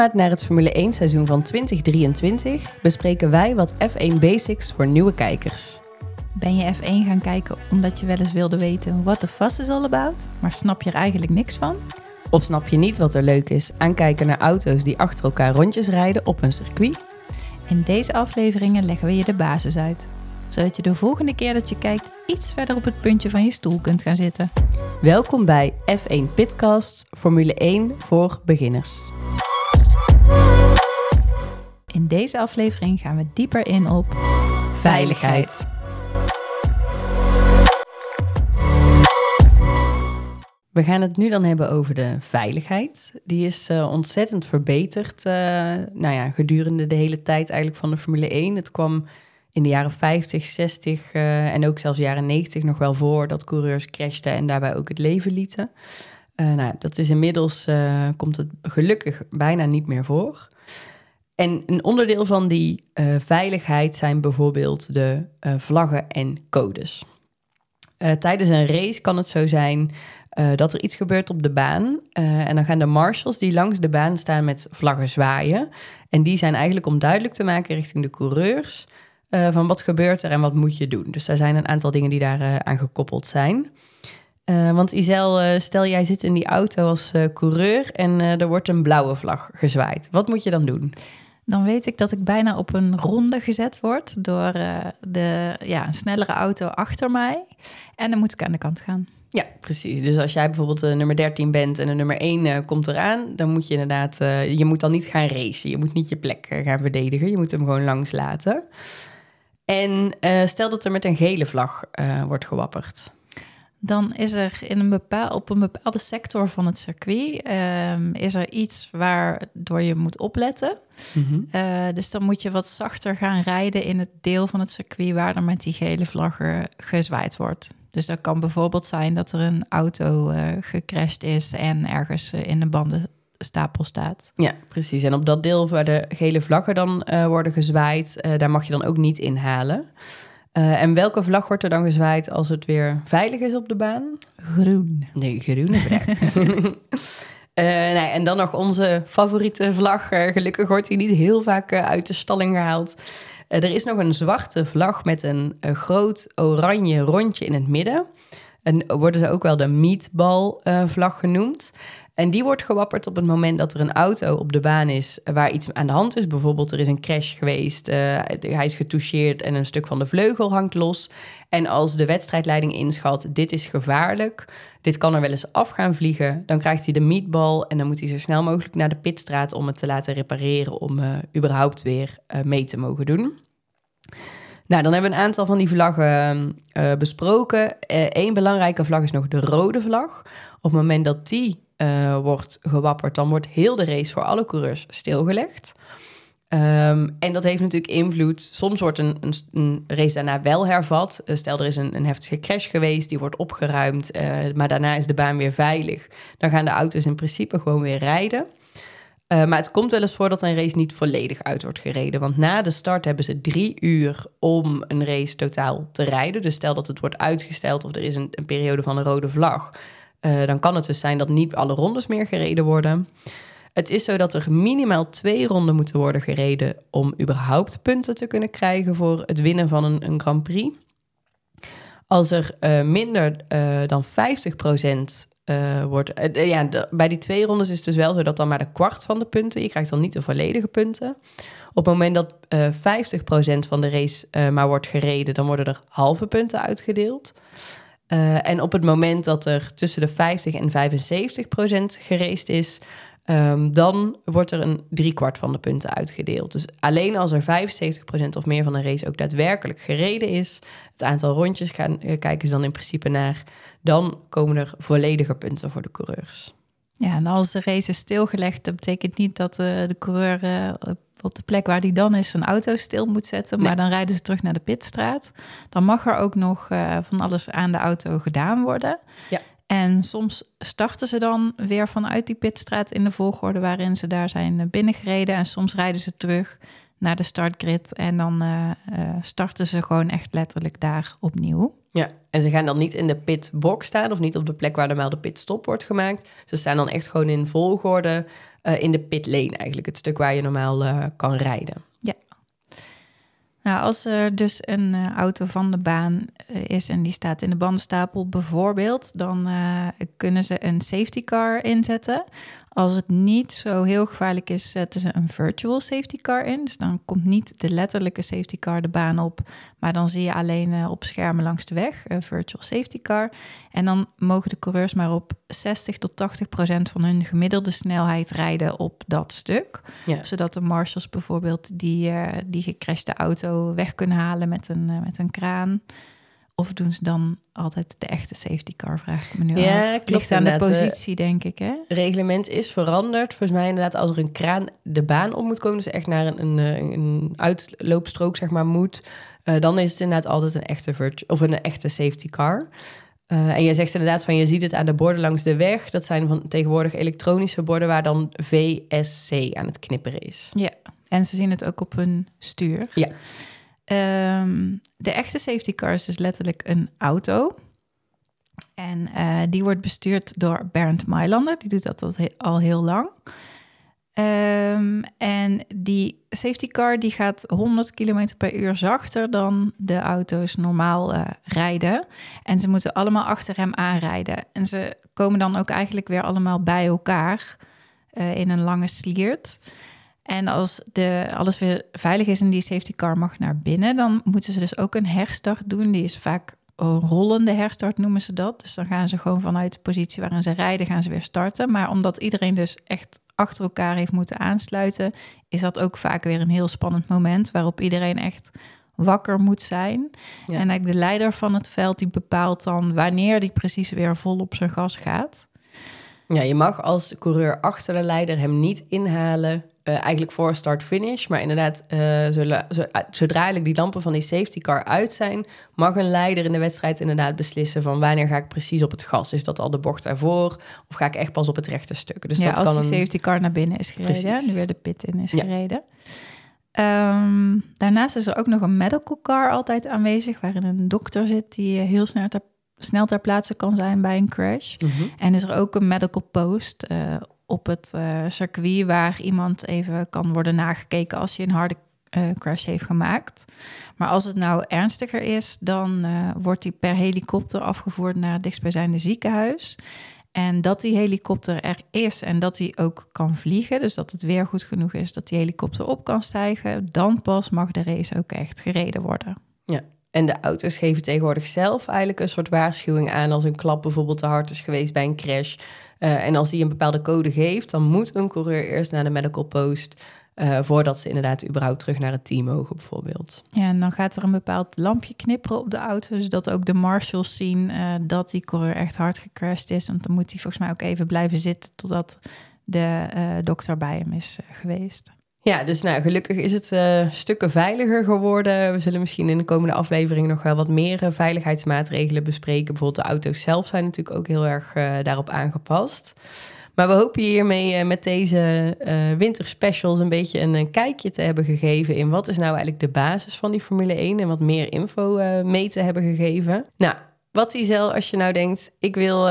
opmaat naar het Formule 1 seizoen van 2023 bespreken wij wat F1 Basics voor nieuwe kijkers. Ben je F1 gaan kijken omdat je wel eens wilde weten what the fuss is all about, maar snap je er eigenlijk niks van? Of snap je niet wat er leuk is aan kijken naar auto's die achter elkaar rondjes rijden op een circuit? In deze afleveringen leggen we je de basis uit, zodat je de volgende keer dat je kijkt iets verder op het puntje van je stoel kunt gaan zitten. Welkom bij F1 Pitcast Formule 1 voor beginners. In deze aflevering gaan we dieper in op Veiligheid. We gaan het nu dan hebben over de veiligheid. Die is eh, ontzettend verbeterd uh, nou ja, gedurende de hele tijd eigenlijk van de Formule 1. Het kwam in de jaren 50, 60 uh, en ook zelfs jaren 90 nog wel voor dat coureurs crashten en daarbij ook het leven lieten. nou, dat is inmiddels, komt het gelukkig bijna niet meer voor. En een onderdeel van die veiligheid zijn bijvoorbeeld de vlaggen en codes. tijdens een race kan het zo zijn dat er iets gebeurt op de baan. En dan gaan de marshals die langs de baan staan met vlaggen zwaaien. En die zijn eigenlijk om duidelijk te maken richting de coureurs... Van wat gebeurt er en wat moet je doen. Dus er zijn een aantal dingen die daar aan gekoppeld zijn. want Isel, stel jij zit in die auto als coureur... en er wordt een blauwe vlag gezwaaid. Wat moet je dan doen? Dan weet ik dat ik bijna op een ronde gezet word... door de ja, snellere auto achter mij. En dan moet ik aan de kant gaan. Ja, precies. Dus als jij bijvoorbeeld uh, nummer 13 bent en de nummer 1 uh, eh, komt eraan, dan moet je inderdaad, je moet dan niet gaan racen. Je moet niet je plek gaan verdedigen. Je moet hem gewoon langs laten. En stel dat er met een gele vlag wordt gewapperd. Dan is er in een bepaal, op een bepaalde sector van het circuit ehm, is er iets waardoor je moet opletten. Mm dus dan moet je wat zachter gaan rijden in het deel van het circuit waar er met die gele vlaggen gezwaaid wordt. Dus dat kan bijvoorbeeld zijn dat er een auto uh, gecrashed is en ergens uh, in de bandenstapel staat. Ja, precies. En op dat deel waar de gele vlaggen dan worden gezwaaid, daar mag je dan ook niet inhalen. En welke vlag wordt er dan gezwaaid als het weer veilig is op de baan? Groen. Nee, groene vlag. nee, en dan nog onze favoriete vlag. gelukkig wordt die niet heel vaak uit de stalling gehaald. Eh, er is nog een zwarte vlag met een, groot oranje rondje in het midden. En worden ze ook wel de meatball-vlag genoemd. En die wordt gewapperd op het moment dat er een auto op de baan is waar iets aan de hand is. Bijvoorbeeld er is een crash geweest, uh, hij is getoucheerd en een stuk van de vleugel hangt los. En als de wedstrijdleiding inschat, dit is gevaarlijk, dit kan er wel eens af gaan vliegen, dan krijgt hij de meatball en dan moet hij zo snel mogelijk naar de pitstraat om het te laten repareren om uh, überhaupt weer mee te mogen doen. Nou, dan hebben we een aantal van die vlaggen uh, besproken. Eén belangrijke vlag is nog de rode vlag. Op het moment dat die uh, wordt gewapperd, dan wordt heel de race voor alle coureurs stilgelegd. Um, en dat heeft natuurlijk invloed. Soms wordt een, een, race daarna wel hervat. Stel, er is een, een, heftige crash geweest, die wordt opgeruimd, maar daarna is de baan weer veilig. Dan gaan de auto's in principe gewoon weer rijden. Uh, maar het komt wel eens voor dat een race niet volledig uit wordt gereden. Want na de start hebben ze drie uur om een race totaal te rijden. Dus stel dat het wordt uitgesteld of er is een, een periode van een rode vlag uh, dan kan het dus zijn dat niet alle rondes meer gereden worden. Het is zo dat er minimaal twee ronden moeten worden gereden om überhaupt punten te kunnen krijgen voor het winnen van een, een Grand Prix. Als er uh, minder dan 50% wordt. ja, de, bij die twee rondes is het dus wel zo dat dan maar de kwart van de punten. Je krijgt dan niet de volledige punten. Op het moment dat 50% van de race maar wordt gereden, dan worden er halve punten uitgedeeld. Uh, en op het moment dat er tussen de 50 en 75 procent gereest is, um, dan wordt er een driekwart van de punten uitgedeeld. Dus alleen als er 75 procent of meer van een race ook daadwerkelijk gereden is, het aantal rondjes gaan, uh, kijken ze dan in principe naar, dan komen er volledige punten voor de coureurs. Ja, en als de race is stilgelegd, dat betekent niet dat uh, de coureur op de plek waar die dan is een auto stil moet zetten. Maar dan rijden ze terug naar de pitstraat. Dan mag er ook nog uh, van alles aan de auto gedaan worden. Ja. En soms starten ze dan weer vanuit die pitstraat in de volgorde waarin ze daar zijn binnengereden. En soms rijden ze terug naar de startgrid en dan uh, uh, starten ze gewoon echt letterlijk daar opnieuw. Ja, en ze gaan dan niet in de pitbox staan of niet op de plek waar normaal de pitstop wordt gemaakt. Ze staan dan echt gewoon in volgorde uh, in de pitlane eigenlijk, het stuk waar je normaal kan rijden. Ja. Nou, als er dus een uh, auto van de baan is en die staat in de bandenstapel bijvoorbeeld, dan kunnen ze een safety car inzetten. Als het niet zo heel gevaarlijk is, zetten ze een virtual safety car in. Dus dan komt niet de letterlijke safety car de baan op, maar dan zie je alleen uh, op schermen langs de weg een virtual safety car. En dan mogen de coureurs maar op 60 tot 80 procent van hun gemiddelde snelheid rijden op dat stuk. Ja. Zodat de marshals bijvoorbeeld die, uh, die gecrashte auto weg kunnen halen met een, uh, met een kraan. Of doen ze dan altijd de echte safety car, vraag ik me nu ja, af. Ligt aan de positie, denk ik, hè? reglement is veranderd. Volgens mij inderdaad, als er een kraan de baan op moet komen... dus echt naar een, een, een uitloopstrook, zeg maar, moet... Uh, dan is het inderdaad altijd een echte, of een echte safety car. Uh, en je zegt inderdaad van, je ziet het aan de borden langs de weg. Dat zijn van tegenwoordig elektronische borden... waar dan VSC aan het knipperen is. Ja, en ze zien het ook op hun stuur. Ja. Um, de echte safety car is dus letterlijk een auto. En uh, die wordt bestuurd door Bernd Mailander. Die doet dat al heel lang. Um, en die safety car die gaat 100 km per uur zachter dan de auto's normaal uh, rijden. En ze moeten allemaal achter hem aanrijden. En ze komen dan ook eigenlijk weer allemaal bij elkaar uh, in een lange sliert. En als de, alles weer veilig is en die safety car mag naar binnen, dan moeten ze dus ook een herstart doen. Die is vaak een rollende herstart, noemen ze dat. Dus dan gaan ze gewoon vanuit de positie waarin ze rijden, gaan ze weer starten. Maar omdat iedereen dus echt achter elkaar heeft moeten aansluiten, is dat ook vaak weer een heel spannend moment waarop iedereen echt wakker moet zijn. En eigenlijk de leider van het veld die bepaalt dan wanneer die precies weer vol op zijn gas gaat. Ja, je mag als coureur achter de leider hem niet inhalen uh, eigenlijk voor start-finish. Maar inderdaad, uh, zullen, zodra eigenlijk die lampen van die safety car uit zijn, mag een leider in de wedstrijd inderdaad beslissen van wanneer ga ik precies op het gas. Is dat al de bocht daarvoor of ga ik echt pas op het rechte stuk? Dus ja, dat als kan die safety car naar binnen is gereden, nu weer de pit in is ja. gereden. Um, daarnaast is er ook nog een medical car altijd aanwezig, waarin een dokter zit die heel snel ter, snel ter plaatse kan zijn bij een crash. Mm -hmm. En is er ook een medical post uh, op het uh, circuit waar iemand even kan worden nagekeken als je een harde uh, crash heeft gemaakt. Maar als het nou ernstiger is, dan uh, wordt die per helikopter afgevoerd naar het dichtstbijzijnde ziekenhuis. En dat die helikopter er is en dat die ook kan vliegen, dus dat het weer goed genoeg is dat die helikopter op kan stijgen, dan pas mag de race ook echt gereden worden. Ja, en de auto's geven tegenwoordig zelf eigenlijk een soort waarschuwing aan als een klap bijvoorbeeld te hard is geweest bij een crash. Uh, en als die een bepaalde code geeft, dan moet een coureur eerst naar de medical post. Uh, voordat ze inderdaad überhaupt terug naar het team mogen, bijvoorbeeld. Ja, en dan gaat er een bepaald lampje knipperen op de auto, zodat ook de marshals zien uh, dat die coureur echt hard gecrashed is. Want dan moet hij volgens mij ook even blijven zitten totdat de dokter bij hem is geweest. Ja, dus nou, gelukkig is het uh, stukken veiliger geworden. We zullen misschien in de komende aflevering nog wel wat meer uh, veiligheidsmaatregelen bespreken. Bijvoorbeeld de auto's zelf zijn natuurlijk ook heel erg uh, daarop aangepast. Maar we hopen hiermee met deze winterspecials een beetje een, kijkje te hebben gegeven in wat is nou eigenlijk de basis van die Formule 1 en wat meer info mee te hebben gegeven. Nou, wat Isel, als je nou denkt, ik wil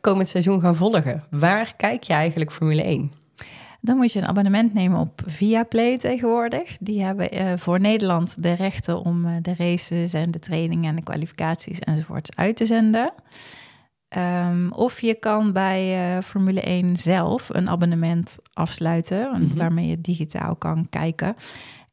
komend seizoen gaan volgen. Waar kijk je eigenlijk Formule 1? Dan moet je een abonnement nemen op Viaplay tegenwoordig. Die hebben uh, voor Nederland de rechten om uh, de races en de trainingen en de kwalificaties enzovoorts uit te zenden. Um, of je kan bij uh, Formule 1 zelf een abonnement afsluiten, mm -hmm. waarmee je digitaal kan kijken.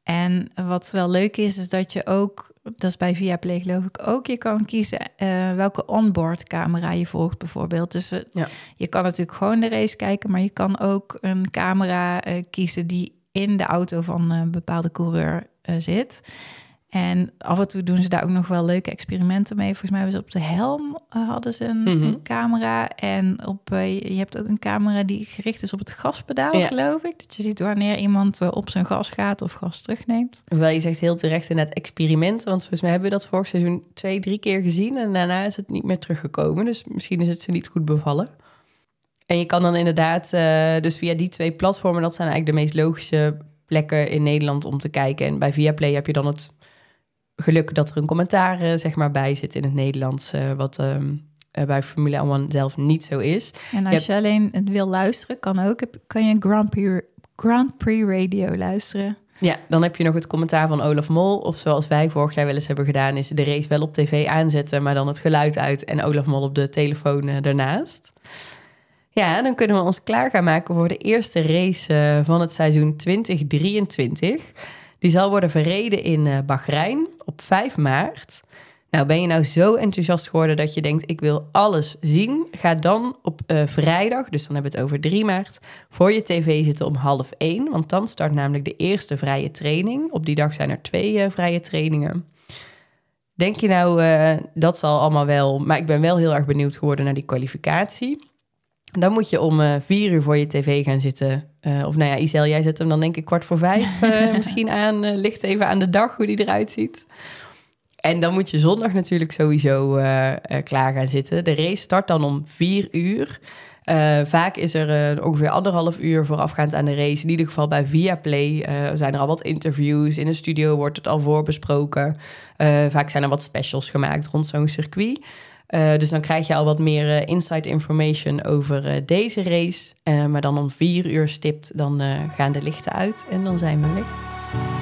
En wat wel leuk is, is dat je ook, dat is bij Viaplay geloof ik ook, je kan kiezen uh, welke onboard camera je volgt bijvoorbeeld. Dus uh, ja. je kan natuurlijk gewoon de race kijken, maar je kan ook een camera uh, kiezen die in de auto van een bepaalde coureur zit. En af en toe doen ze daar ook nog wel leuke experimenten mee. Volgens mij hebben ze op de helm uh, hadden ze een, mm -hmm. een, camera. En op, uh, je hebt ook een camera die gericht is op het gaspedaal, ja. geloof ik. Dat je ziet wanneer iemand uh, op zijn gas gaat of gas terugneemt. Wel, je zegt heel terecht inderdaad experimenten. Want volgens mij hebben we dat vorig seizoen twee, drie keer gezien. En daarna is het niet meer teruggekomen. Dus misschien is het ze niet goed bevallen. En je kan dan inderdaad, dus via die twee platformen... dat zijn eigenlijk de meest logische plekken in Nederland om te kijken. En bij Viaplay heb je dan het geluk dat er een commentaar zeg maar, bij zit in het Nederlands, wat ehm, bij Formule 1 zelf niet zo is. En als je, alleen het wil luisteren, kan ook, kan je Grand Prix, Grand Prix Radio luisteren. Ja, dan heb je nog het commentaar van Olaf Mol. Of zoals wij vorig jaar wel eens hebben gedaan, is de race wel op tv aanzetten, maar dan het geluid uit en Olaf Mol op de telefoon uh, daarnaast. Ja, dan kunnen we ons klaar gaan maken voor de eerste race uh, van het seizoen 2023. Die zal worden verreden in uh, Bahrein op 5 maart. Nou, ben je nou zo enthousiast geworden dat je denkt: ik wil alles zien? Ga dan op uh, vrijdag, dus dan hebben we het over 3 maart, voor je tv zitten om half 1. Want dan start namelijk de eerste vrije training. Op die dag zijn er twee uh, vrije trainingen. Denk je nou, dat zal allemaal wel, maar ik ben wel heel erg benieuwd geworden naar die kwalificatie. Dan moet je om vier uur voor je tv gaan zitten. of nou ja, Isel, jij zet hem dan denk ik kwart voor vijf misschien aan. ligt even aan de dag hoe die eruit ziet. En dan moet je zondag natuurlijk sowieso klaar gaan zitten. De race start dan om vier uur. Vaak is er ongeveer anderhalf uur voorafgaand aan de race. In ieder geval bij Viaplay zijn er al wat interviews. In een studio wordt het al voorbesproken. vaak zijn er wat specials gemaakt rond zo'n circuit. Dus dan krijg je al wat meer inside information over deze race. maar dan om vier uur stipt, dan gaan de lichten uit en dan zijn we weg.